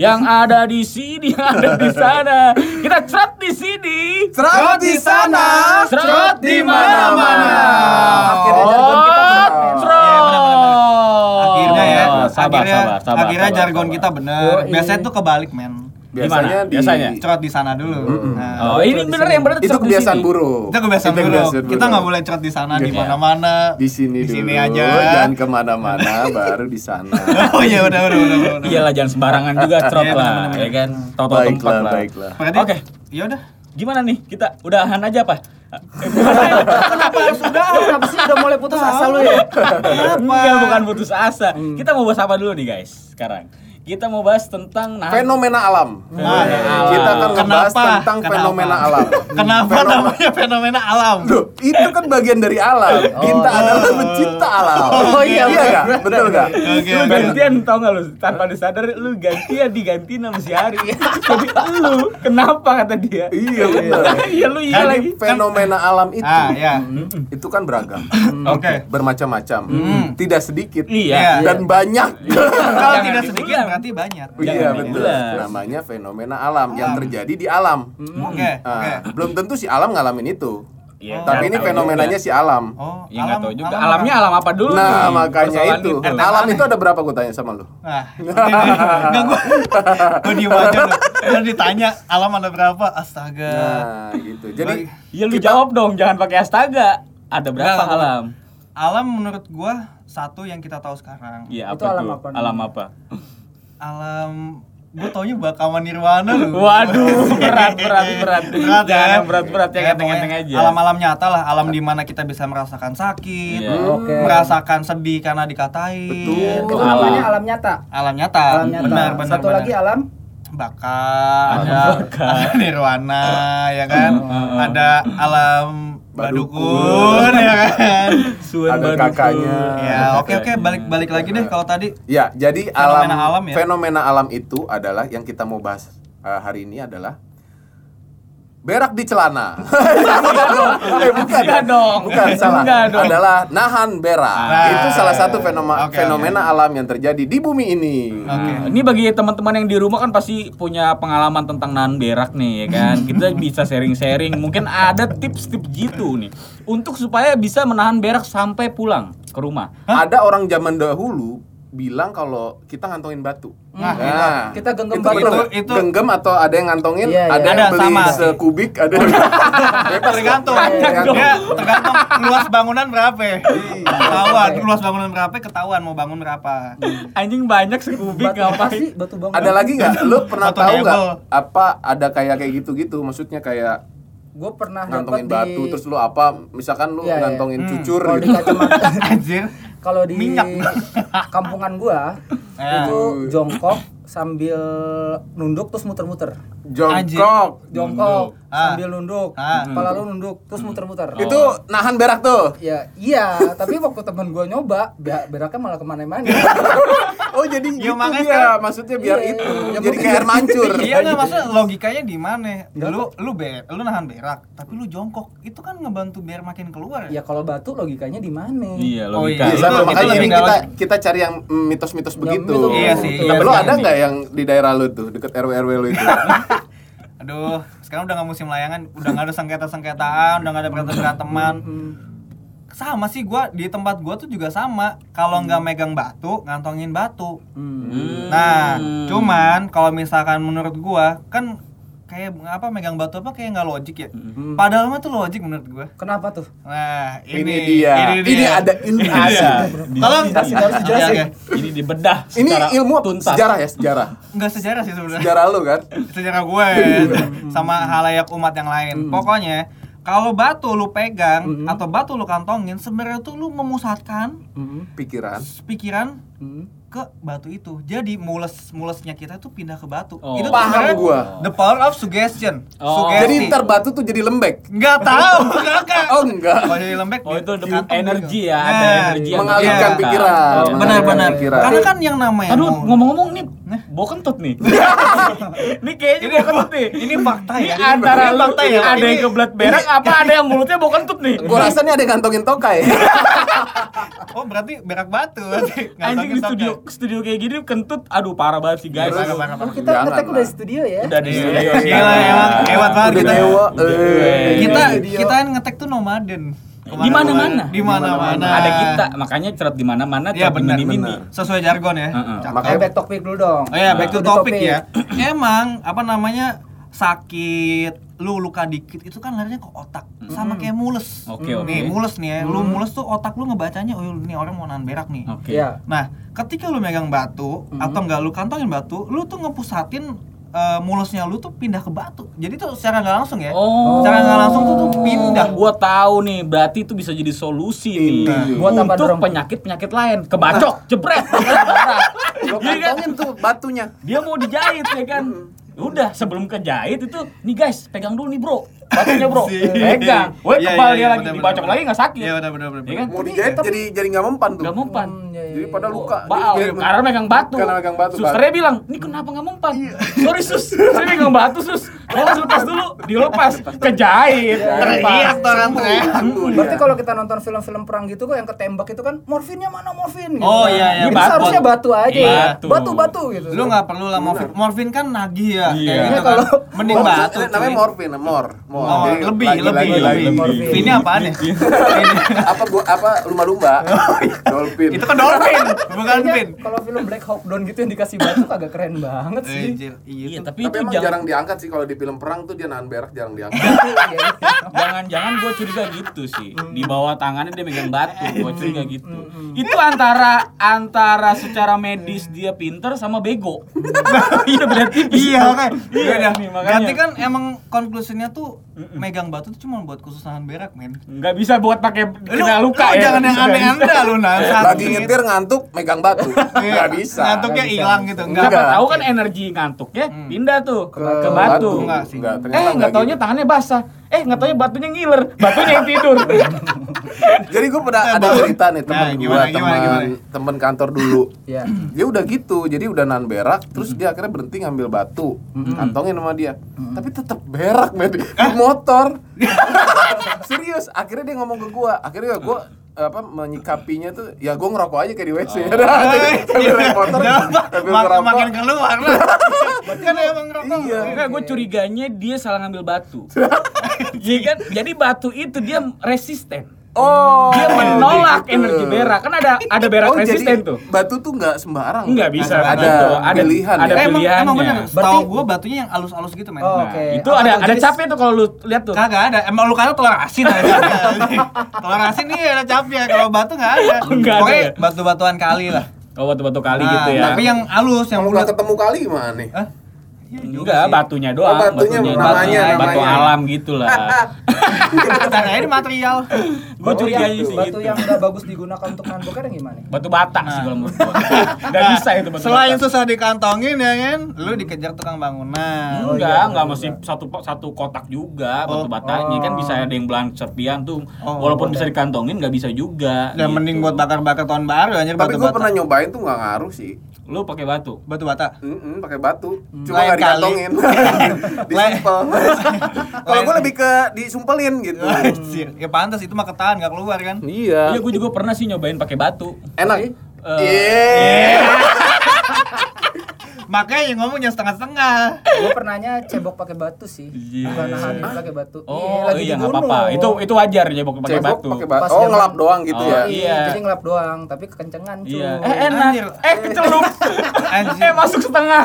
Yang ada di sini, yang ada di sana. Kita cerot di sini. Cerot di sana, cerot di mana-mana. Akhirnya jargon kita benar. Akhirnya ya, Sabar, akhirnya, sabar, sabar. akhirnya sabar, jargon sabar. kita bener. Yoi. Biasanya tuh kebalik men. Biasanya Gimana? di Biasanya? Cerot di sana dulu. Nah, Oh, ini bener yang bener itu kebiasaan sini. buruk. Itu kebiasaan dulu. kebiasaan Kita buruk. nggak boleh cerot di sana, di Iya. mana-mana. di sini di dulu, sini aja. jangan ke mana-mana, baru di sana. Oh iya udah udah udah. Iyalah jangan sembarangan juga cerot Iya, lah, ya kan? Tahu-tahu tempat baiklah, lah. baiklah. Berarti, Oke. Ya udah. Gimana nih? Kita udahan aja apa? Kenapa sudah? Kenapa sih udah mulai putus asa lu ya? Enggak, bukan putus asa. Kita mau bahas apa dulu nih, guys? Sekarang. Kita mau bahas tentang nah, Fenomena alam. Fenomena Nah, alam. Kita akan Kenapa? tentang Kenapa? fenomena alam. Kenapa Fenomena- namanya fenomena alam? Loh, itu kan bagian dari alam. Kita adalah pencipta alam. Oh, iya, iya nggak? Betul nggak? Oke lu gantian tau gak lu tanpa disadar lu gantian digantiin sama si Hari jadi lu kenapa kata dia Iya benar. iya lu iya lagi fenomena alam itu Ah ya. itu kan beragam, Oke. bermacam-macam, tidak sedikit iya Iya. dan banyak. Kalau Jangan tidak sedikit berarti banyak. Iya Jangan betul. Namanya fenomena alam yang terjadi di alam. Oke Ah, oke. belum tentu si alam ngalamin itu. Iya, Tapi nggak ini tahu fenomenanya juga. si alam. Oh, ya nggak tahu juga alam alamnya alam apa dulu Nah, nih? makanya itu. Alam itu ada berapa gue tanya sama lu? Nah, enggak gua gua diem aja lu. Dan ditanya alam ada berapa? Astaga. Nah, gitu. Jadi ya lu jawab dong jangan pakai astaga ada berapa Nggak, alam Alam menurut gua satu yang kita tahu sekarang. iya Itu apa alam tuh apa nih? alam apa Alam gua taunya Bakawan Nirwana lu. waduh berat berat berat Berat ya. jangan berat berat ya Ya, enteng-enteng aja Alam-alam nyata lah, alam di mana kita bisa merasakan sakit, Iya. Oke. merasakan sedih karena dikatain. Betul. Itu Alam. namanya alam nyata. Alam nyata. Alam nyata. Benar, benar. Satu benar. lagi alam baka, ada, ada nirwana ya kan, Oh. ada alam Badukun. badukun ya kan. Suan ada baru kakaknya. Ya, oke oke balik balik lagi deh kalau tadi Ya, jadi Fenomena alam, alam ya? fenomena alam itu adalah yang kita mau bahas uh, hari ini adalah berak di celana. eh, bukan, Enggak dong. bukan salah. Dong. Adalah nahan berak. Nah. itu salah satu fenomena alam yang terjadi di bumi ini. Ini bagi teman-teman yang di rumah kan pasti punya pengalaman tentang nahan berak nih ya kan. Kita bisa sharing-sharing. Mungkin ada tips-tips gitu nih untuk supaya bisa menahan berak sampai pulang ke rumah. Ada orang zaman dahulu bilang kalau kita ngantongin batu. Nah, kita genggam itu batu. Itu- itu- genggam atau ada yang ngantongin, Iya, iya. ada yang Ada, beli sama. sekubik, ada yang tergantung. Iya, Ya, tergantung luas bangunan berapa. Ketahuan luas bangunan berapa ketahuan mau bangun berapa. Anjing banyak sekubik Batu apa sih? Batu bang. Ada lagi nggak? Lu pernah Batu tahu nggak apa ada kayak kayak gitu-gitu? Maksudnya kayak Gue pernah ngantongin batu di terus lu apa? Misalkan lu Iya, iya. ngantongin Hmm. cucur kalau di gitu. Anjir. Kalau di Minyak. kampungan gua Ya. itu jongkok sambil nunduk terus muter-muter. Jongkok. Jongkok Ah. sambil nunduk, Ah. kepala lu nunduk terus muter-muter. Itu nahan berak tuh. Ya, iya, tapi waktu teman gua nyoba, be- beraknya malah ke mana-mana. Oh jadi Ya, gitu makanya dia. sekarang- Maksudnya biar Iya. itu. Ya, jadi kayak air mancur. Iya nggak maksudnya logikanya di mana? Lu lu ber, lu nahan berak, tapi lu jongkok. Itu kan ngebantu biar makin keluar ya. ya kalau batu logikanya di mana? Iya, Oh, logika. iya. Iya, Itu- sama, itu makanya nggak kita kita cari yang mitos-mitos begitu. mitos- Iya sih, betul. iya Lu sih. ada nggak yang di daerah lu tuh deket RW RW lu itu? Aduh, sekarang udah nggak musim layangan, udah nggak ada sengketa-sengketaan, udah nggak ada berantem-beranteman. Hmm. Sama sih gua di tempat gua tuh juga sama. Kalau nggak megang batu, ngantongin batu. Hmm. Nah, cuman kalau misalkan menurut gua kan kayak apa megang batu apa kayak nggak logik ya. Hmm. Padahal mah tuh logik menurut gua. Kenapa tuh? Nah, ini, Ini dia. Ini ada ilmu. Iya. Tolong Kasih- harus dijelasin. Oke. Ini dibedah Ini secara ilmu apa? tuntas. sejarah ya, sejarah. Nggak sejarah sih sebenarnya. Sejarah lu kan? Sejarah gue sama halayak umat yang lain. Pokoknya kalau batu lu pegang atau batu lu kantongin, sebenarnya tuh lu memusatkan Hmm. Pikiran. pikiran Hmm. Ke batu itu. Jadi mules mulesnya kita tuh pindah ke batu. Oh. Itu Paham gua. The power of suggestion. Oh. Sugesti. Jadi ntar batu tuh jadi lembek. nggak tahu, kakak. Oh enggak. Kalau jadi lembek, Oh, itu energi ya, ada Nah, energi yang Mengalihkan pikiran. Oh, Benar-benar. Karena kan yang namanya Aduh, ngomong-ngomong nih, Bau kentut nih. ini kayaknya bau kentut nih. Ini fakta Ini ya. antara Ini lu fakta ya. ada Ini- yang kebelat berak apa ada yang mulutnya bau kentut nih. Gua rasa nih ada yang ngantongin tokai. Oh, berarti berak batu berarti. Anjing di studio studio kayak gini kentut aduh parah banget sih guys. Parah, parah, Oh, parah. kita ngetek udah di studio ya. Udah di Iya, studio. Gila emang hebat banget kita. eh. Kita kita yang ngetek tuh nomaden. Di mana-mana. Di mana-mana. Ada kita, makanya cerot di mana-mana, Iya, cerot di benar, mini-mini. benar. Sesuai jargon ya. Heeh. Cakep. Makanya back topic dulu dong. Oh ya, back to Back topic ya. Emang apa namanya sakit, lu luka dikit itu kan larinya ke otak. Sama kayak mules. Oke, Nih, oke. mules nih ya. Lu mules tuh otak lu ngebacanya, oh ini orang mau nahan berak nih. Oke. Iya. Nah, ketika lu megang batu atau enggak lu kantongin batu, lu tuh ngepusatin eh, mulusnya lu tuh pindah ke batu. Jadi tuh secara nggak langsung ya. Oh. Secara nggak langsung tuh tuh pindah. Gua tahu nih, berarti itu bisa jadi solusi nih. Buat apa untuk dorong? penyakit-penyakit lain. Kebacok, jebret. Lo Iya kan? kantongin tuh batunya. Dia mau dijahit ya kan. Udah sebelum kejahit itu nih guys, pegang dulu nih bro. Batunya bro. Pegang. Woi Iya, kebal iya, dia iya, lagi dibacok lagi nggak sakit. Iya, benar benar benar. Kan? Mau dijahit jadi jadi nggak mempan tuh. Nggak mempan. Hmm, iya, iya, Jadi pada luka. Jadi- karena megang batu. Karena megang batu, Susternya bilang, ini kenapa nggak mempan? Sorry sus, saya megang batu sus. Tolong lepas dulu, dilepas, kejahit. Teriak tuh orang teriak. dia. Berarti kalau kita nonton film-film perang gitu kok yang ketembak itu kan morfinnya mana morfin gitu. Oh, kan. iya, iya. Ini Batu. seharusnya batu aja. Ya. batu. Batu-batu gitu. Lu nggak perlu lah morfin. Morfin kan nagih ya. Iya. Kayak gitu kan. kalau- mending batu. namanya morfin, mor. Mor. Oh, Jadi lebih, lagi, lebih, lagi, lebih. Morfin. Ini apaan ya? apa bu apa lumba-lumba? Dolphin. Itu kan dolphin, bukan pin. Kalau film Black Hawk Down gitu yang dikasih batu kagak keren banget sih. Iya, Iya, tapi, Tapi itu jarang diangkat sih kalau di film perang tuh dia nahan berak jarang diangkat. Jangan-jangan gue curiga gitu sih di bawah tangannya dia megang batu gue curiga gitu itu antara antara secara medis dia pinter sama bego iya berarti Iya kan. iya Iya, nih makanya Berarti kan emang konklusinya tuh megang batu tuh cuma buat khusus nahan berak, men. nggak bisa buat pakai kena luka lu ya jangan yang Nggak aneh-aneh lu nah. Lagi nyetir ngantuk megang batu. Iya, Nggak bisa. Ngantuknya Nggak hilang gitu. Enggak. tahu kan energi ngantuknya pindah tuh ke, batu. Enggak sih. Enggak, Eh nggak taunya gitu. tangannya basah. Eh nggak taunya batunya ngiler, batunya yang tidur. Jadi gue pernah ada cerita nih temen Nah, gue, temen temen kantor dulu. Iya. Dia udah gitu, jadi udah nahan berak, terus dia akhirnya berhenti ngambil batu, kantongin sama dia. Tapi tetap berak men di motor. Serius, akhirnya dia ngomong ke gua. Akhirnya gua apa menyikapinya tuh ya gua ngerokok aja kayak di WC. Sambil naik motor, sambil Mak- ngerokok. makin keluar lah. kan emang rokok. Iya. Enggak, gue curiganya dia salah ngambil batu. Iya kan? Jadi batu itu dia resisten. Oh, Dia menolak gitu. energi berak. Kan ada ada berak Oh, jadi resisten tuh. Batu tuh nggak sembarang. Enggak bisa Ada begitu. ada pilihan. ada ya? emang, pilihannya. emang bener. Setahu Berarti- gua batunya yang alus-alus gitu, men. Oh, Nah, Oke. itu Apa ada tuh ada jenis- capek tuh kalau lu lihat tuh. Kagak ada. Emang lu kata telur asin aja. telur asin iya ada capnya. Kalau batu nggak ada. Oh, nggak ada Pokoknya ya? batu-batuan kali lah. Oh, batu-batu kali Nah, gitu ya. Tapi yang halus, yang nggak ketemu kali gimana nih? Hah? Iya juga enggak, sih. batunya doang. Oh, batunya, namanya, batu namanya. alam gitu lah. Cara ini material. Gue Batu yang, sih batu gitu. yang udah bagus digunakan untuk nahan boker yang gimana? Batu bata sih Nah. kalau menurut gua. Enggak bisa itu batu Selain bata. susah dikantongin ya kan, lu dikejar tukang bangunan. Oh, enggak, iya, enggak mesti satu satu kotak juga Oh. batu batanya kan Oh. bisa ada yang belang serpian tuh. Oh, Walaupun bisa dikantongin nggak bisa juga. Dan gitu. mending buat bakar-bakar tahun baru anjir Tapi batu gue bata. pernah nyobain tuh nggak ngaruh sih. Lu pakai batu. Batu bata. Mm-mm, pakai batu, cuma nggak kali. Dikantongin, disumpel. Kalau gue lebih ke disumpelin gitu. Ya pantas itu mah ketahan nggak keluar kan. Iya, Iya. gue juga pernah sih nyobain pakai batu. Enak. Eh, Iya. Makanya yang ngomongnya setengah-setengah. Gue pernahnya cebok pakai batu sih. Iya. Bukan nahan pakai batu. Oh, lagi iya di nggak gunung. apa-apa. Itu itu wajar ya pakai Cebok batu. pakai batu. Pas Oh, ngelap doang gitu Oh, ya. iya. Jadi ngelap doang, tapi kekencengan cuy. Iya. Eh enak. Anjir. Eh kecelup. Anjir. eh masuk setengah.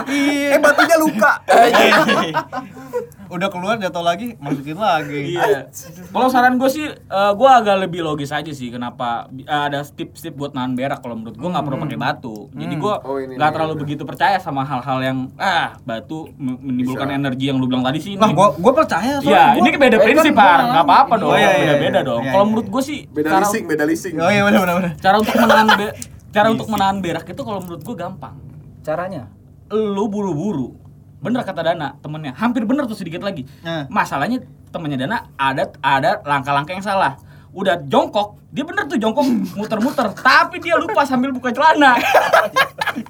Eh batunya luka. Udah keluar jatuh lagi, masukin lagi. Iya. Kalau saran gue sih, eh, gue agak lebih logis aja sih. Kenapa eh, ada tips-tips buat nahan berak? Kalau menurut gue nggak perlu pakai batu. Jadi gue Oh, ini nggak nih. terlalu begitu percaya sama hal-hal yang ah batu menimbulkan Bisa. energi yang lu bilang tadi sih. Nah, ini. gua gua percaya Iya, soalnya ini gua- beda eh, kan prinsip, gua Par. ngalamin. Nggak apa-apa dong. Iya, iya, Beda-beda iya. dong. Iya, Kalau menurut gue sih, Beda cara, leasing, beda leasing. Oh iya benar benar cara untuk menahan be- cara untuk menahan berak itu kalau menurut gue gampang. Caranya? Lu buru-buru. Bener kata Dana, temennya. Hampir bener tuh sedikit lagi. Nah. Masalahnya temennya Dana ada ada langkah-langkah yang salah. Udah jongkok, dia bener tuh jongkok muter-muter, tapi dia lupa sambil buka celana.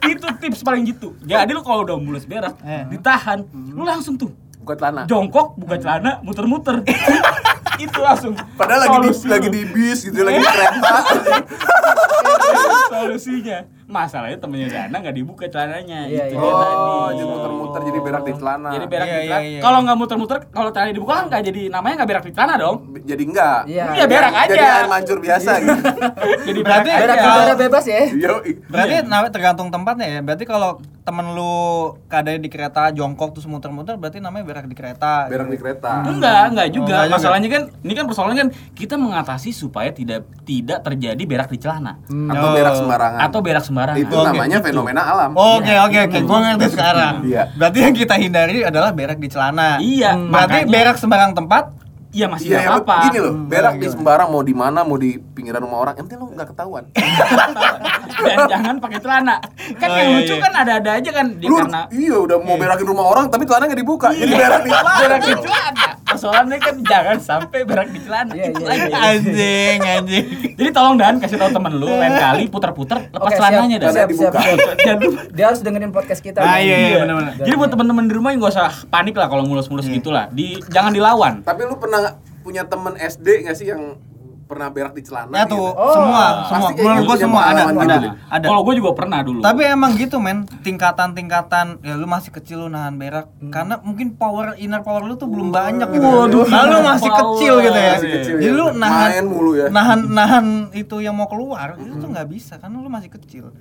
itu tips paling gitu. Jadi lu kalau udah mulus berak, Eh. ditahan, lu langsung tuh Buka celana. jongkok, buka celana, muter-muter. itu langsung. Padahal lagi di lagi di bis gitu, lagi di kereta. solusinya. Masalahnya temennya Dana nggak dibuka celananya. Iya, itu iya. dia tadi. Oh, jadi muter-muter jadi berak di celana. Jadi berak Iya, di celana. iya, iya. Kalau nggak muter-muter, kalau celana dibuka kan nggak jadi namanya nggak berak di celana dong. Jadi enggak. Iya. Iya berak aja. Jadi air mancur biasa gitu. Jadi Berarti berak di udara bebas ya. Yo. Berarti Iya. namanya tergantung tempatnya ya. Berarti kalau temen lu keadaan di kereta jongkok terus muter-muter berarti namanya berak di kereta. Berak di gitu. kereta. Enggak, enggak juga. enggak juga. Masalahnya kan ini kan persoalannya kan kita mengatasi supaya tidak tidak terjadi berak di celana Atau Oh. berak sembarangan. atau berak sembarangan. Itu Oke, namanya fenomena alam. Oke oke oke, gua ngerti sekarang. Iya. Berarti yang kita hindari adalah berak di celana. Iya, Berarti makanya- berak sembarang tempat. Iya masih Iya, ya, apa-apa. gini loh, berak Hmm, di sembarang mau di mana, mau di pinggiran rumah orang, yang penting lu nggak ketahuan. Dan jangan pakai celana. Kan Oh, yang iya, lucu iya. kan ada-ada aja kan di Lu karena iya udah mau berakin rumah orang tapi celana nggak dibuka. Jadi Iya. berak di celana. berak di celana. Persoalannya kan jangan sampai berak di celana. Iya, Itu iya, aja. iya. Anjing anjing. Jadi tolong Dan kasih tahu temen lu lain kali putar-putar lepas Oke, celananya Dan. siap, siap, dibuka. siap. Dia harus dengerin podcast kita. Ah, iya, iya, benar-benar. Jadi buat teman-teman di rumah yang gak usah panik lah kalau mulus-mulus Iya. gitu lah. Di jangan dilawan. Tapi lu pernah punya temen SD nggak sih yang pernah berak di celana? Ya tuh, gitu? Oh, semua, semua. Menurut gitu gua punya semua ada, ada, gitu deh. ada. Kalau gue juga pernah dulu. Tapi emang gitu men, tingkatan-tingkatan ya lu masih kecil lu nahan berak karena mungkin power inner power lu tuh belum banyak gitu. Waduh, Nah, lu masih power. kecil gitu ya. Masih kecil Jadi ya. lu nahan Main mulu ya. Nahan nahan itu yang mau keluar itu tuh nggak bisa karena lu masih kecil.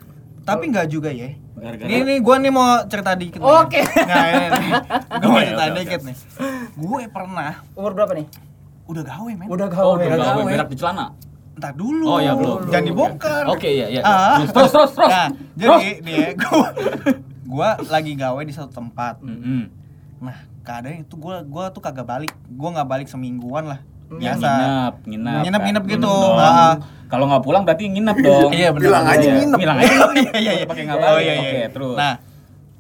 Tapi nggak juga ya. Gara-gara- Ini nih gua nih mau cerita dikit. nih. Oke. Nah, ini nih. Mau cerita dikit nih. Gue pernah Umur berapa nih? Udah gawe men. Udah Oh, gawe. udah gawe gawe. berak di celana. Entar dulu. Oh, iya, belum. Jangan dibongkar. Oke, iya, iya. Ah. Terus, terus, terus, terus. Nah, Terus. jadi nih ya, gua, gua lagi gawe di satu tempat. Mm-mm. Nah, keadaan itu gua gua tuh kagak balik. Gua nggak balik semingguan lah. Ya, Biasa. nginep, nginep. Kan. gitu. Nginep dong. Ah. Kalau nggak pulang berarti nginep dong. Iya, bener. Bilang aja Iya, nginep. Bilang aja nginep. Iya, iya, iya. Pakai nggak Oh, balik. iya, iya. Oke, terus. Nah,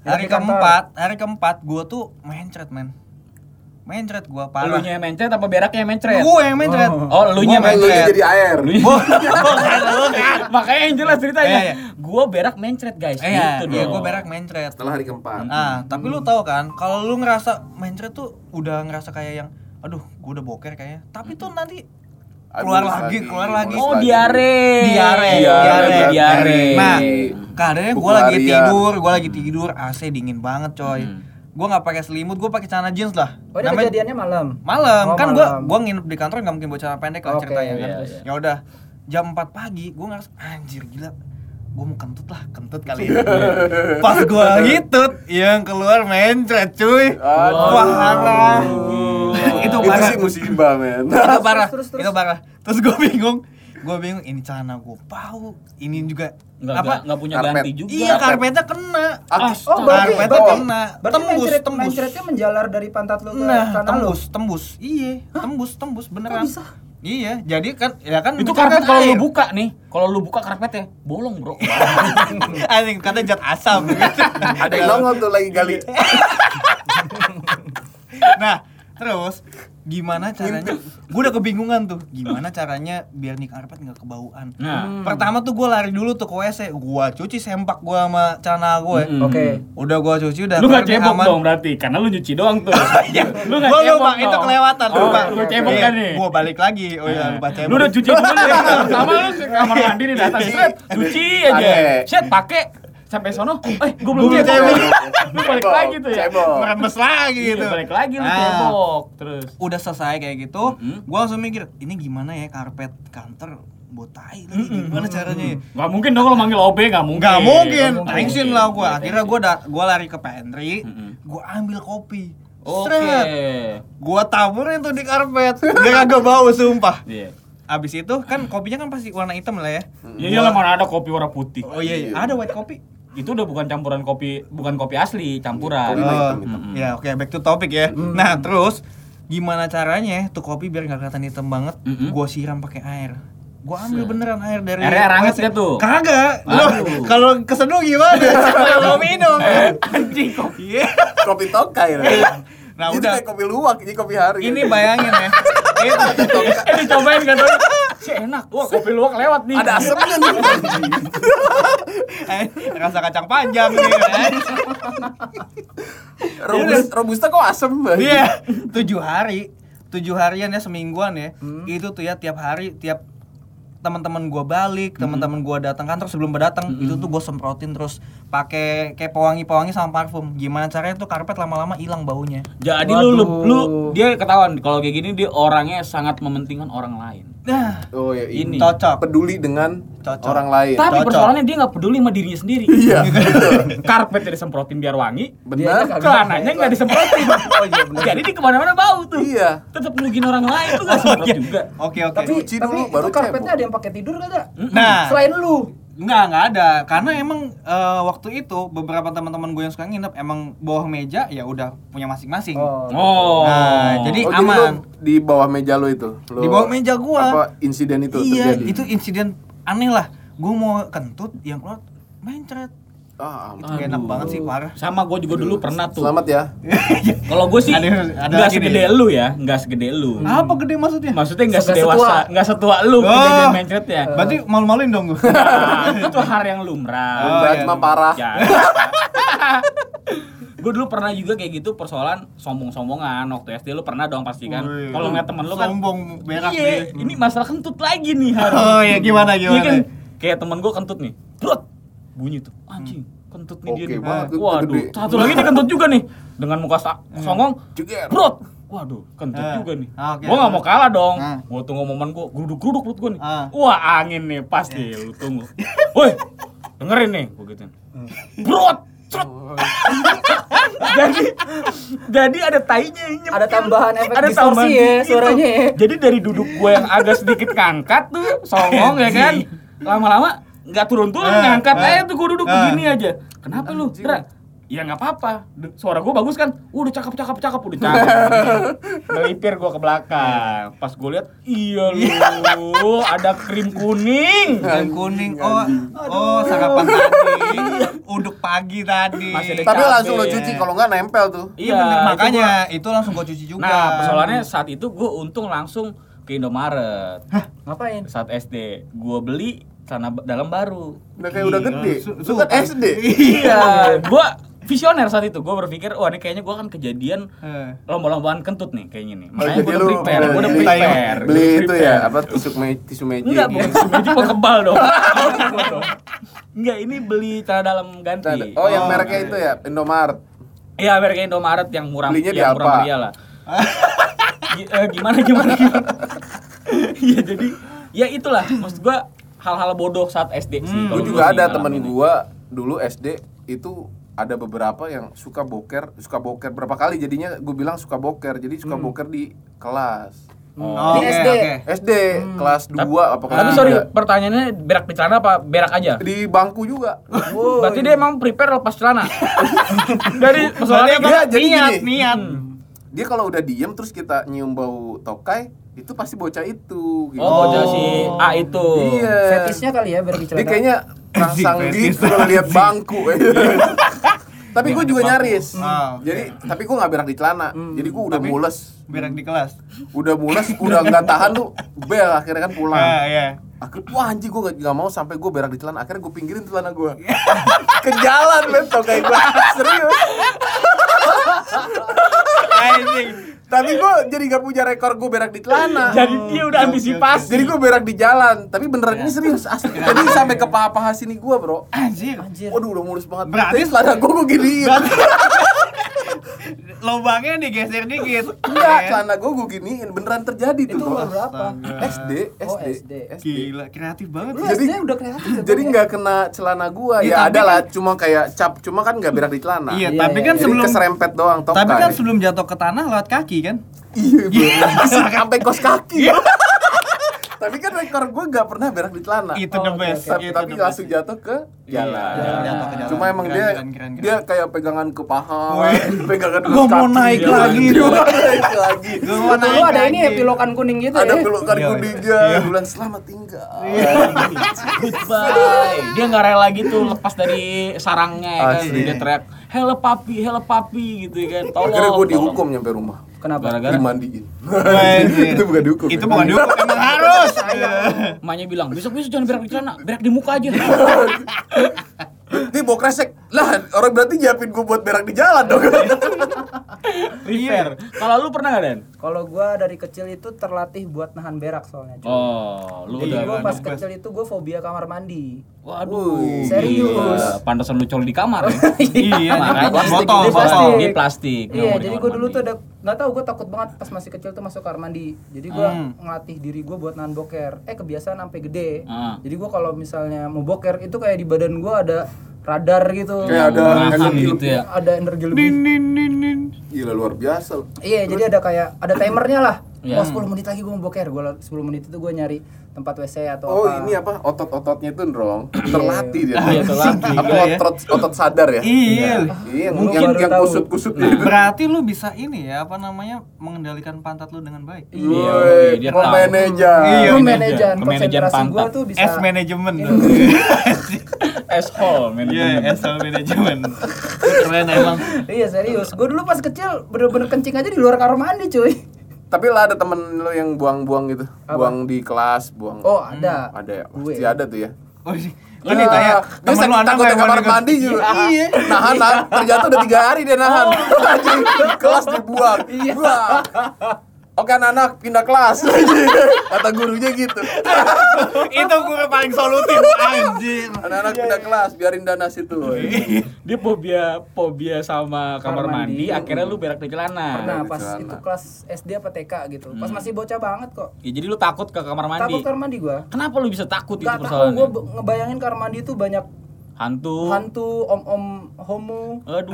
hari keempat, hari keempat gua tuh mencret, men. Mencret gua parah. Elunya yang mencret apa beraknya yang mencret? Gua yang mencret. Oh, Gua Lu mencret. jadi air. Gua- Makanya yang jelas ceritanya. Iya. Gua berak mencret, guys. Iya, gitu iya, gua berak mencret. Setelah hari keempat. Nah, tapi lu tahu kan, kalau lu ngerasa mencret tuh udah ngerasa kayak yang aduh, gua udah boker kayaknya. Tapi tuh nanti keluar Mulus lagi, keluar lagi. Oh, diare. diare, Diare, diare. diare. Nah, keadaannya gue lagi tidur, gue lagi tidur, AC dingin banget coy. Hmm. Gue nggak pakai selimut, gue pakai celana jeans lah. Oh, ini Namanya- kejadiannya malam. malam, Oh, kan gue gua nginep di kantor nggak mungkin bawa celana pendek lah Oke, ceritanya kan. iya, iya. Ya udah, jam 4 pagi gue ngerasa anjir gila. Gue mau kentut lah, kentut kali ini. Pas gue hitut, yang keluar mencret cuy. Aduh. Wah, parah. itu Itu parah. sih musibah, men. itu parah terus, terus. itu parah terus gue bingung gue bingung ini celana gue bau ini juga Nggak, apa nggak, punya Karpet. ganti juga. iya karpetnya kena Ah, Oh, berarti, karpetnya berarti, kena berarti tembus mencret, tembus mencretnya menjalar dari pantat lu ke nah tanah lu. tembus tembus iya tembus tembus beneran bisa? iya jadi kan ya kan Itu karpet kan kalau lu buka nih, kalau lu buka karpetnya bolong, Bro. anjing kata zat asam Ada yang nongol tuh lagi gali. nah terus gimana caranya gue udah kebingungan tuh gimana caranya biar nih karpet nggak kebauan Nah, Pertama tuh gue lari dulu tuh ke WC, gue cuci sempak gue sama celana gue. Mm-mm. Oke. Udah gue cuci udah. lu nggak cebok aman. dong berarti, karena lu nyuci doang tuh. lu nggak Gue cebok lupa itu dong. kelewatan Oh, lupa. lu cebok kan nih. Gue balik lagi. Oh iya lupa cebok. Lu udah cuci dulu. Pertama lu ke kamar mandi nih datang. Set, cuci aja. Set, pakai sampai sono. Eh, gua belum Gua belum cebok. Lu balik lagi tuh ya. Cebok. Meremes lagi Iya, gitu. balik lagi lu Nah, cebok. Terus. Udah selesai kayak gitu, Mm-mm. gue langsung mikir ini gimana ya karpet kantor buat tai lagi gimana caranya? ya? Gak mungkin dong lo manggil OB, gak mungkin. Gak mungkin, tensin lah gue. Iya, Akhirnya gue da- gue lari ke pantry, Mm-mm. gue ambil kopi. Oke. Sret. Gua taburin tuh di karpet. Biar kagak bau sumpah. Iya. Abis itu kan kopinya kan pasti warna hitam lah ya. Ya iyalah mana ada kopi warna putih. Oh iya, iya. ada white kopi. Itu udah bukan campuran kopi, bukan kopi asli, campuran. Oh, hitam, hitam. ya oke back to topic ya. Nah terus gimana caranya tuh kopi biar nggak kelihatan hitam banget? Mm-mm. Gua siram pakai air. Gua ambil beneran air dari Airnya air hangat WC. dia tuh? Kagak. Aduh. kalau keseduh gimana? Kalau minum. Anjing kopi. Iya. Kopi tokai. Nah Itu udah. kayak kopi luwak, ini kopi hari. Ini bayangin ya. Itu Eh dicobain kan Si enak. Wah, kopi luwak lewat nih. Ada asemnya nih. Eh, rasa kacang panjang nih kan. Robusta, robusta kok asem banget. Iya, tujuh hari, tujuh harian ya semingguan ya. Itu tuh ya tiap hari, tiap teman-teman gua balik, teman-teman gua datang kantor sebelum berdatang itu tuh gua semprotin terus pakai kayak pewangi-pewangi sama parfum. Gimana caranya tuh karpet lama-lama hilang baunya. Jadi lu, lu, Waduh. lu dia ketahuan kalau kayak gini dia orangnya sangat mementingkan orang lain. Nah, Oh ya Ini. cocok. Peduli dengan Cocok. orang lain. Tapi Cocok. persoalannya dia nggak peduli sama dirinya sendiri. Iya. Karpetnya disemprotin biar wangi, Benar. Celananya nggak disemprotin. Jadi di ke mana-mana bau tuh. Iya. Tetap ngerugiin orang lain tuh nggak semprot juga. Oke oke. Tapi, Cuci tapi dulu, itu baru karpetnya ada yang pakai tidur kagak? Nah, Selain lu. Enggak, enggak ada. Karena emang eh, waktu itu beberapa teman-teman gue yang suka nginep emang bawah meja ya udah punya masing-masing. Oh. Oh. Nah, jadi Oh, aman. lu di bawah meja lu itu. Lu, Di bawah meja gua. Apa insiden itu iya, terjadi? itu insiden aneh lah. Gue mau kentut yang keluar mencret. Ah, ampun. Itu gak enak banget sih, parah. Sama gue juga dulu pernah tuh. Selamat ya. Kalau gue sih Ada- ada nggak segede lu ya, nggak segede lu. Apa gede maksudnya? Maksudnya nggak sedewasa, setua. nggak setua lu Oh. kejadian mencretnya. Berarti malu-maluin dong gue. Nah, itu hal yang lumrah. Oh, iya. cuma parah. Ya. gue dulu pernah juga kayak gitu persoalan sombong-sombongan waktu SD lu pernah dong pasti kan kalau ngeliat temen lu kan Sombong berak iya nih. ini masalah kentut lagi nih hari Oh iya gimana Iya gimana? kan kayak temen gue kentut nih Brot! Bunyi tuh anjing kentut nih dia Oke nih banget, itu waduh gede. satu lagi nih kentut juga nih dengan muka sa- songong Jeger. Brot! waduh kentut Ah. juga nih Ah, oke. gue gak mau kalah dong Ah. gue tunggu momen gue geruduk-geruduk perut gue nih Ah. wah angin nih pasti lu tunggu woi dengerin nih gue gituin Brot! Jadi jadi ada tainya Ada tambahan efek Ada distorsi tambahan ya gitu. suaranya ya. jadi dari duduk gue yang agak sedikit ngangkat tuh songong ya kan lama-lama nggak turun-turun Ah, ngangkat ah, aja tuh gue duduk ah. begini aja kenapa lu Dra? ya nggak apa-apa suara gue bagus kan udah cakep cakep cakep udah cakep melipir gue ke belakang pas gue lihat iya lu ada krim kuning Dan kuning. Oh, oh sarapan tadi. Uduk pagi tadi. Masih ada Tapi cabe. langsung lo cuci kalau nggak nempel tuh. iya bener, itu makanya itu langsung gue cuci juga. Nah, persoalannya saat itu gue untung langsung ke Indomaret. Ngapain? Saat SD, gue beli celana dalam baru. Udah kayak udah Gila, gede. Itu kan super. SD. Iya, gue visioner saat itu. Gue berpikir, wah ini kayaknya gue akan kejadian Eh. lomba-lombaan kentut nih kayaknya nih. Oh, Makanya jadi gue udah lu prepare, gue udah beli- prepare. Beli gua itu ya, apa tisu me- tisu magic. Enggak, gitu. bukan baju pengkebal dong. Enggak, ini beli celana dalam ganti. Oh, yang Oh, mereknya oke. itu ya, Indomaret. Iya, merek Indomaret yang murah Belinya di yang apa? murah meriah lah. Eh, gimana gimana gimana. Iya, jadi ya itulah maksud gua hal-hal bodoh saat SD sih. Hmm. Gue juga ada temen gua dulu SD itu ada beberapa yang suka boker, suka boker berapa kali jadinya gue bilang suka boker. Jadi suka boker di kelas. Oh, Di oke, SD. oke. SD kelas 2 apa kelas Tapi sorry, pertanyaannya berak di celana apa berak aja? di bangku juga. Berarti dia emang prepare lepas celana. Dari persoalannya Dia kan jadi niat, gini. niat. Dia kalau udah diem terus kita nyium bau tokai, itu pasti bocah itu gitu. Oh, bocah si A itu. Iya. Fetisnya kali ya biar Dia kayaknya rangsang gitu kalau lihat bangku. tapi gue juga nyaris. Ah, oke. Jadi tapi gue nggak berak di celana. Jadi gue udah Tapi- mules. Berak di kelas. Udah mules, udah nggak tahan tuh. Bel akhirnya kan pulang. Ah, iya. Aku, wah anjing gue gak, gak mau sampai gue berak di celana Akhirnya gue pinggirin celana gue Ke jalan men tokai gue Serius Anjing. Tapi gue jadi gak punya rekor gue berak di celana. Jadi dia udah antisipasi. Jadi gue berak di jalan. Tapi beneran ini serius asli. Jadi sampai ke paha-paha sini gue bro. Anjir. Anjir. Waduh udah mulus banget. Berarti- Tapi celana gue gue gini Lubangnya digeser dikit. Enggak, Iya. celana gue gue giniin Beneran terjadi tuh Itu umur berapa? SD, Oh, SD, SD. Gila, kreatif banget. Lu Jadi- SD udah kreatif ya, Jadi ya? nggak kena celana gua Iya, ya tapi ada lah kan- cuma kayak cap cuma kan nggak berak di celana Iya, Iya, tapi iya, kan iya. sebelum keserempet doang Tapi kan sebelum jatuh ke tanah lewat kaki kan? iya sampai kos kaki tapi kan rekor gua nggak pernah berak di celana Itu Oh, the best. tapi, itu tapi the langsung best. jatuh ke jalan Jalan, jatuh ke jalan. cuma emang dia dia kayak pegangan ke paha pegangan ke Gua kaki mau naik Iya, lagi. gua mau naik lagi Gua mau naik ada ini ya pilokan kuning gitu ada ya. pelukan Iya, kuningnya iya. bulan selamat tinggal Goodbye. Dia nggak rela gitu lepas dari sarangnya ya kan. Dia teriak, "Hello papi, hello papi" gitu ya kan. Tolong. akhirnya gua tolong. dihukum nyampe rumah Kenapa? Gara-gara dimandiin itu bukan dihukum Itu ya. bukan dihukum, emang harus. serius. Emaknya bilang, besok-besok jangan berak di celana, berak di muka aja. Ini bawa kresek. Lah, orang berarti nyiapin gue buat berak di jalan dong. Repair. Kalau lu pernah gak, Den? Kalau gua dari kecil itu terlatih buat nahan berak soalnya. cuy. Oh, lu Jadi udah gua pas ngebes. kecil itu gua fobia kamar mandi. Waduh, Serius. gila. Pantesan lu coli di kamar ya. Iya, makanya plastik, botol, ini botol. plastik. Ini plastik. Iya, di jadi gua dulu tuh ada nggak tahu gua takut banget pas masih kecil tuh masuk kamar mandi. Jadi gua Hmm. ngelatih diri gua buat nahan boker. Eh kebiasaan sampai gede. Ah. Jadi gua kalau misalnya mau boker itu kayak di badan gua ada radar gitu. Kayak ada energi gitu ya. Ada energi lebih. Gila luar biasa. loh. Iya, jadi ada kayak ada timernya lah. Iya. Oh, 10 menit lagi gua mau boker. Gua 10 menit itu gua nyari tempat WC atau Oh, apa. ini apa? Otot-ototnya tuh, Ndrong. Terlatih dia. Iya, terlatih. Apa Iya, ya. otot otot sadar ya? Iya. Iya, Mungkin yang kusut-kusut gitu. Berarti lu bisa ini ya, apa namanya? mengendalikan pantat lu dengan baik. Iya, dia tahu. manajer. Iya, manajer. Kemanajan konsentrasi gua pantat. tuh bisa S manajemen. Asshole Iya, manajemen. S manajemen. Keren emang. Iya serius, gue dulu pas kecil bener-bener kencing aja di luar kamar mandi cuy Tapi lah ada temen lo yang buang-buang gitu. Buang di kelas, buang. Oh ada Ada ya? Pasti ada tuh ya. Oh, sih. Ya, Kan ditanya, dia temen lu saking anak takutnya nggak kamar mandi? juga. Iya. Nahan, nahan. Ternyata udah tiga hari dia nahan. Anjing, kelas dibuang. Iya. Oke anak-anak pindah kelas. Kata gurunya gitu. Itu guru paling solutif anjir. Anak-anak pindah kelas, biarin dana situ. Dia fobia fobia sama kamar, Kamar mandi, mandi. akhirnya lu berak di celana. Pernah pas celana. itu kelas SD apa TK gitu Pas masih bocah banget kok Ya, jadi lu takut ke kamar mandi. Takut kamar mandi gue Kenapa lu bisa takut itu Gak tau persoalannya? gue ngebayangin kamar mandi itu banyak Hantu. hantu, om-om homo Aduh.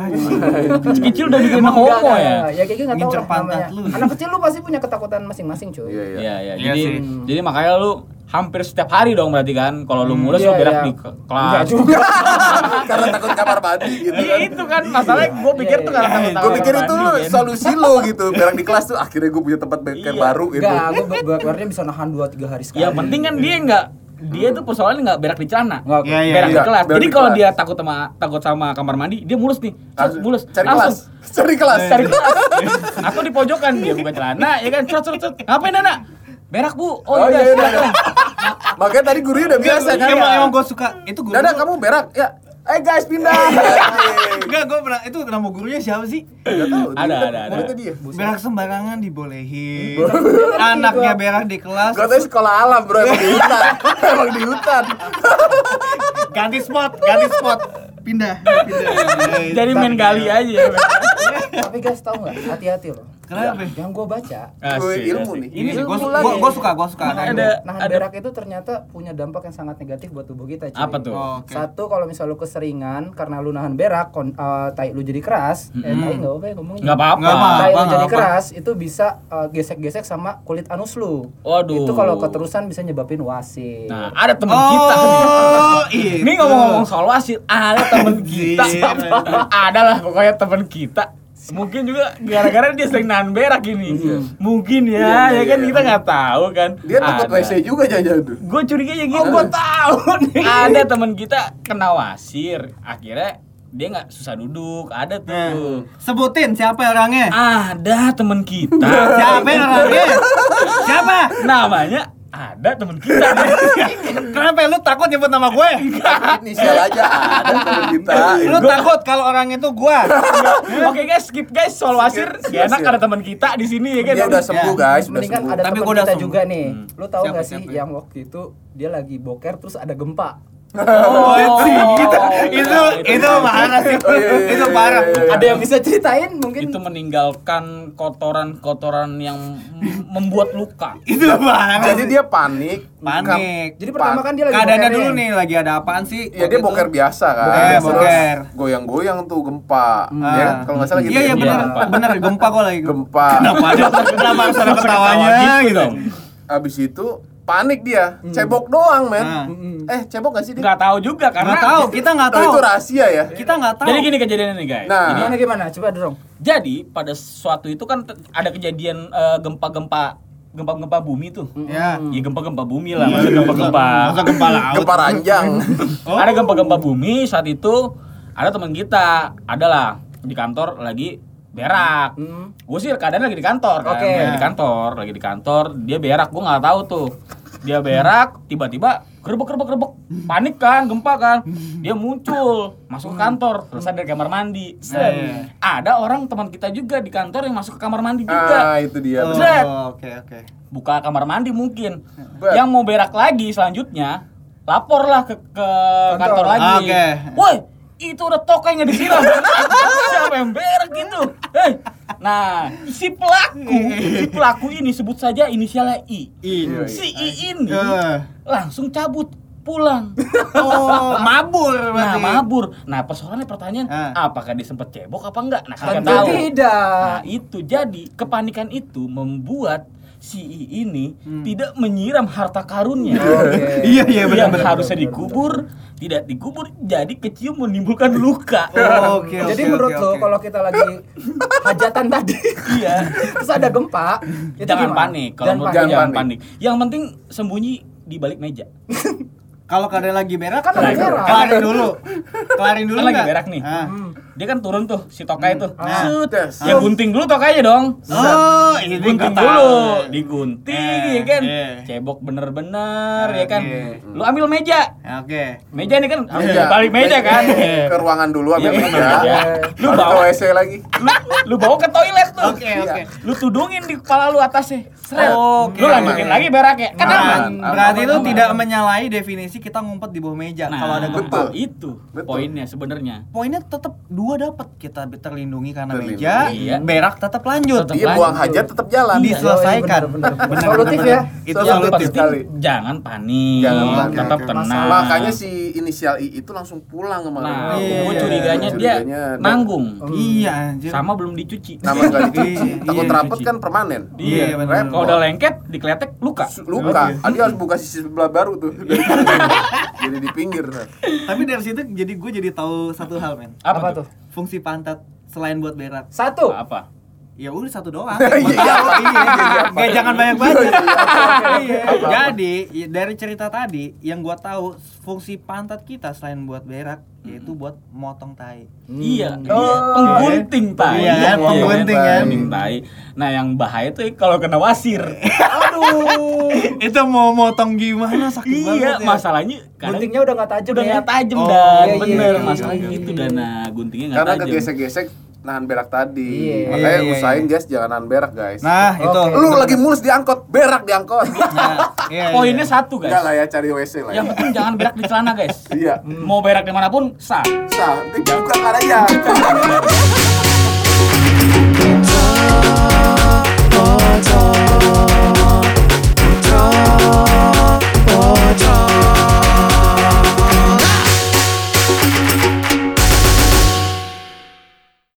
Kecil-kecil udah bikin homo Enggak, ya. enggak. Ya kayak gitu nggak tahu lah pantat namanya lu. Anak kecil lu pasti punya ketakutan masing-masing cuy Iya, iya. Iya, iya. Iya Jadi sih. jadi makanya lu hampir setiap hari dong berarti kan kalau lu mulai Iya, lu berak iya. di ke- Enggak kelas. juga Karena takut kamar mandi gitu Iya kan. itu kan masalahnya gue pikir Iya, tuh karena iya. takut Gue pikir itu lu kan. solusi lo gitu. Berak di kelas tuh akhirnya gue punya tempat bengkel Iya. baru gitu. Enggak, gue keluarnya bisa nahan 2-3 hari sekali Ya penting kan dia nggak dia tuh persoalannya nggak berak di celana. Nggak, Iya, iya. berak di iya. kelas. Berak Jadi di kalau dia takut sama takut sama kamar mandi, dia mulus nih. Langsung mulus. Cari Langsung. kelas. Cari kelas. Cari kelas. Atau di pojokan dia buka celana, ya kan? Cet, cet, cet. Ngapain anak? Berak bu. Oh, Oh, iya, iya, iya. Makanya tadi gurunya udah biasa kan. Emang emang gue suka itu guru. Dada kamu berak ya. Eh guys pindah. Anjing. Enggak, gue pernah itu nama gurunya siapa sih? Nggak tahu. Ada, dia- ada, ada. muridnya dia. Berak sembarangan dibolehin. Anaknya berak di kelas. Gua tadi sekolah alam bro emang di hutan. emang di hutan. Ganti spot, ganti spot. Pindah, pindah. Jadi main gali aja. Tapi guys tau nggak? Hati-hati loh. Kenapa? Yang gue baca, Gue Asik, ilmu asik. nih. Ini Ilmu Gue lagi. gua, gua suka, gua suka. Ada- Ada. nahan ada- berak itu ternyata punya dampak yang sangat negatif buat tubuh kita. Cuy. Apa tuh? Oh, oke. Satu kalau misal lu keseringan karena lu nahan berak, kon, eh, tai lu jadi keras, eh tai nggak apa ya ngomongnya. Nggak apa-apa. Nggak apa-apa. Tai lu jadi apa. keras itu bisa eh, gesek-gesek sama kulit anus lu. Waduh. Itu kalau keterusan bisa nyebabin wasit. Nah, ada teman kita nih. Oh, iya. Ini ngomong-ngomong soal wasit, ada temen kita. ada lah pokoknya temen kita. Mungkin juga gara-gara dia sering nahan berak ini. Mungkin ya, Iya, ya kan iya. kita nggak tahu kan. Dia takut Ada. WC juga jangan tuh. Gue curiganya gitu. Oh, gua tahu nih. Ada temen kita kena wasir, akhirnya dia nggak susah duduk. Ada tuh. Nah, sebutin siapa orangnya? Ada temen kita. Siapa orangnya? Siapa? Namanya ada temen kita. Kenapa lu takut nyebut nama gue? Inisial aja ada temen kita. Lu takut kalau orang itu gua? Oke guys, skip guys soal wasir. Gak enak ada temen kita di sini ya kan. Dia udah sembuh guys, udah Mendingan sembuh. ada Tapi teman gua udah kita sembuh. juga nih. Lu tahu Siapa, nggak sih siapa? yang waktu itu dia lagi boker terus ada gempa. Oh, itu itu itu itu parah sih. Oh, iya, iya, Itu iya, parah. iya, iya. Ada yang bisa ceritain mungkin? itu meninggalkan kotoran-kotoran yang membuat luka. Itu parah. Jadi dia panik. panik. Jadi pertama kan dia lagi Keadaannya dulu nih. nih lagi ada apaan sih? Ya dia boker itu? biasa kan. Boker, Terus boker. Goyang-goyang tuh gempa. Ya kan? Kalau nggak salah gitu. Iya iya ya. benar Gempa. benar gempa kok lagi. Gempa. Kenapa ada kenapa harus ada ketawanya Ketawa gitu? Abis itu panik dia. Cebok doang, men. Ah. Eh, cebok gak sih dia? Nggak tahu juga karena Nggak tahu, kita nggak tahu. itu rahasia ya. Kita nggak tahu. Jadi gini kejadiannya nih guys. Nah. Ini- Gimana gimana? Coba dong. jadi pada suatu itu kan ada kejadian eh, gempa-gempa gempa-gempa bumi tuh. Ya. Ya gempa-gempa bumi lah, masa gempa-gempa. Masa gempa laut. Gempa ranjang. Oh. Ada gempa-gempa bumi saat itu ada teman kita, adalah di kantor lagi berak. Hmm. Gue sih keadaan lagi di kantor kan, Oke. lagi di kantor, lagi di kantor, dia berak, gue nggak tahu tuh. Dia berak, tiba-tiba gerbek gerbek gerbek. Panik kan, gempa kan. Dia muncul, masuk ke kantor, selesai dari kamar mandi. Set. Ada orang teman kita juga di kantor yang masuk ke kamar mandi juga. Ah, itu dia. Oh, Zet. Oke, oke. Buka kamar mandi mungkin. Bet. Yang mau berak lagi selanjutnya, laporlah ke, ke kantor. lagi. Oke. Woi, itu udah tokai nggak disiram. Siapa yang berak gitu? Hei. Nah, si pelaku, si pelaku ini sebut saja inisialnya I. Ini. Si I ini Eh. langsung cabut pulang. Oh, mabur Nah, berarti. mabur. Nah, persoalannya pertanyaan, Ah. apakah dia sempat cebok apa enggak? Nah, kalian tahu. tidak. Nah, itu jadi kepanikan itu membuat si I ini tidak menyiram harta karunnya. Oke. Iya, iya benar yang benar. harusnya dikubur tidak dikubur jadi kecium menimbulkan luka. Oh, Oke, Jadi oke, menurut oke, lo oke. kalau kita lagi hajatan tadi, Iya. terus ada gempa, itu jangan gimana? panik. Kalau Jangan panik. jangan panik. panik. Yang penting sembunyi di balik meja. Kalau kalian lagi berak Kan lagi berak. Kelarin dulu. Kelarin dulu Kan lagi berak nih. Ah. Dia kan turun tuh si tokai tuh. Ah. Sut. Des. Ya gunting dulu tokainya dong. Oh, ini Gunting dulu, digunting Eh, ya kan. eh. Cebok bener-bener ya kan. Lu ambil meja. Oke. Meja ini kan Meja. balik meja kan. Ke ruangan dulu ambil Iya, meja. meja. Lu Lu bawa ke WC lagi. lu, lu bawa ke toilet tuh. Oke, oke. Lu tudungin di kepala lu atasnya. Seret. Oke. Lu lanjutin lagi berak ya. Kan Nah, aman. berarti itu aman. tidak menyalahi definisi kita ngumpet di bawah meja Nah, kalau ada gempa. Betul. Itu Betul. poinnya sebenarnya. Poinnya tetap dua dapat kita terlindungi karena Terlindungi. meja, Iya. berak tetap lanjut. Tetap Iya lanjut. buang hajat tetap jalan. Iya. diselesaikan. Oh, iya, benar. Benar, Solutif ya. Itu Solutif. solutif. sekali. Jangan panik. Jangan panik. Iya, Tetap tenang. Makanya si inisial I itu langsung pulang kemarin. Nah, Iya. gue curiganya dia Curiganya nanggung. Iya, anjir. Sama belum dicuci. Nama nggak dicuci. Iya, Takut iya, rapet kan permanen. Iya, benar. Kalau udah lengket, dikletek luka. luka. Ah, dia harus buka sisi sebelah baru tuh. Jadi di pinggir. Tapi dari situ jadi gue jadi tahu satu hal, men. Apa, Apa tuh? Fungsi pantat selain buat berak. Satu. Apa? Ya udah satu doang. Iya, iya, apa? iya. Kayak jangan banyak banget. Iya. Apa? Jadi i- dari cerita tadi yang gua tahu fungsi pantat kita selain buat berak yaitu buat motong tai. Iya, Hmm. dia penggunting tai. Iya, penggunting kan. Penggunting tai. Nah, yang bahaya tuh kalau kena wasir. Aduh. Itu mau motong gimana sakit banget iya, ya. masalahnya Guntingnya udah nggak tajam udah ya. nggak tajam Oh, dan iya, bener iya, masalahnya iya, itu iya. dan nah, guntingnya nggak Karena tajam. kegesek-gesek nahan berak tadi. Yeah. Makanya iya, usahain guys jangan nahan berak guys. Nah, itu. Lu lagi mulus diangkot, berak diangkot. Nah, yeah, Poinnya yeah. satu guys. Enggak lah ya cari WC lah. Yang penting jangan berak di celana guys. Iya. Mau berak di mana pun sah. Sah. Tinggal buka karanya.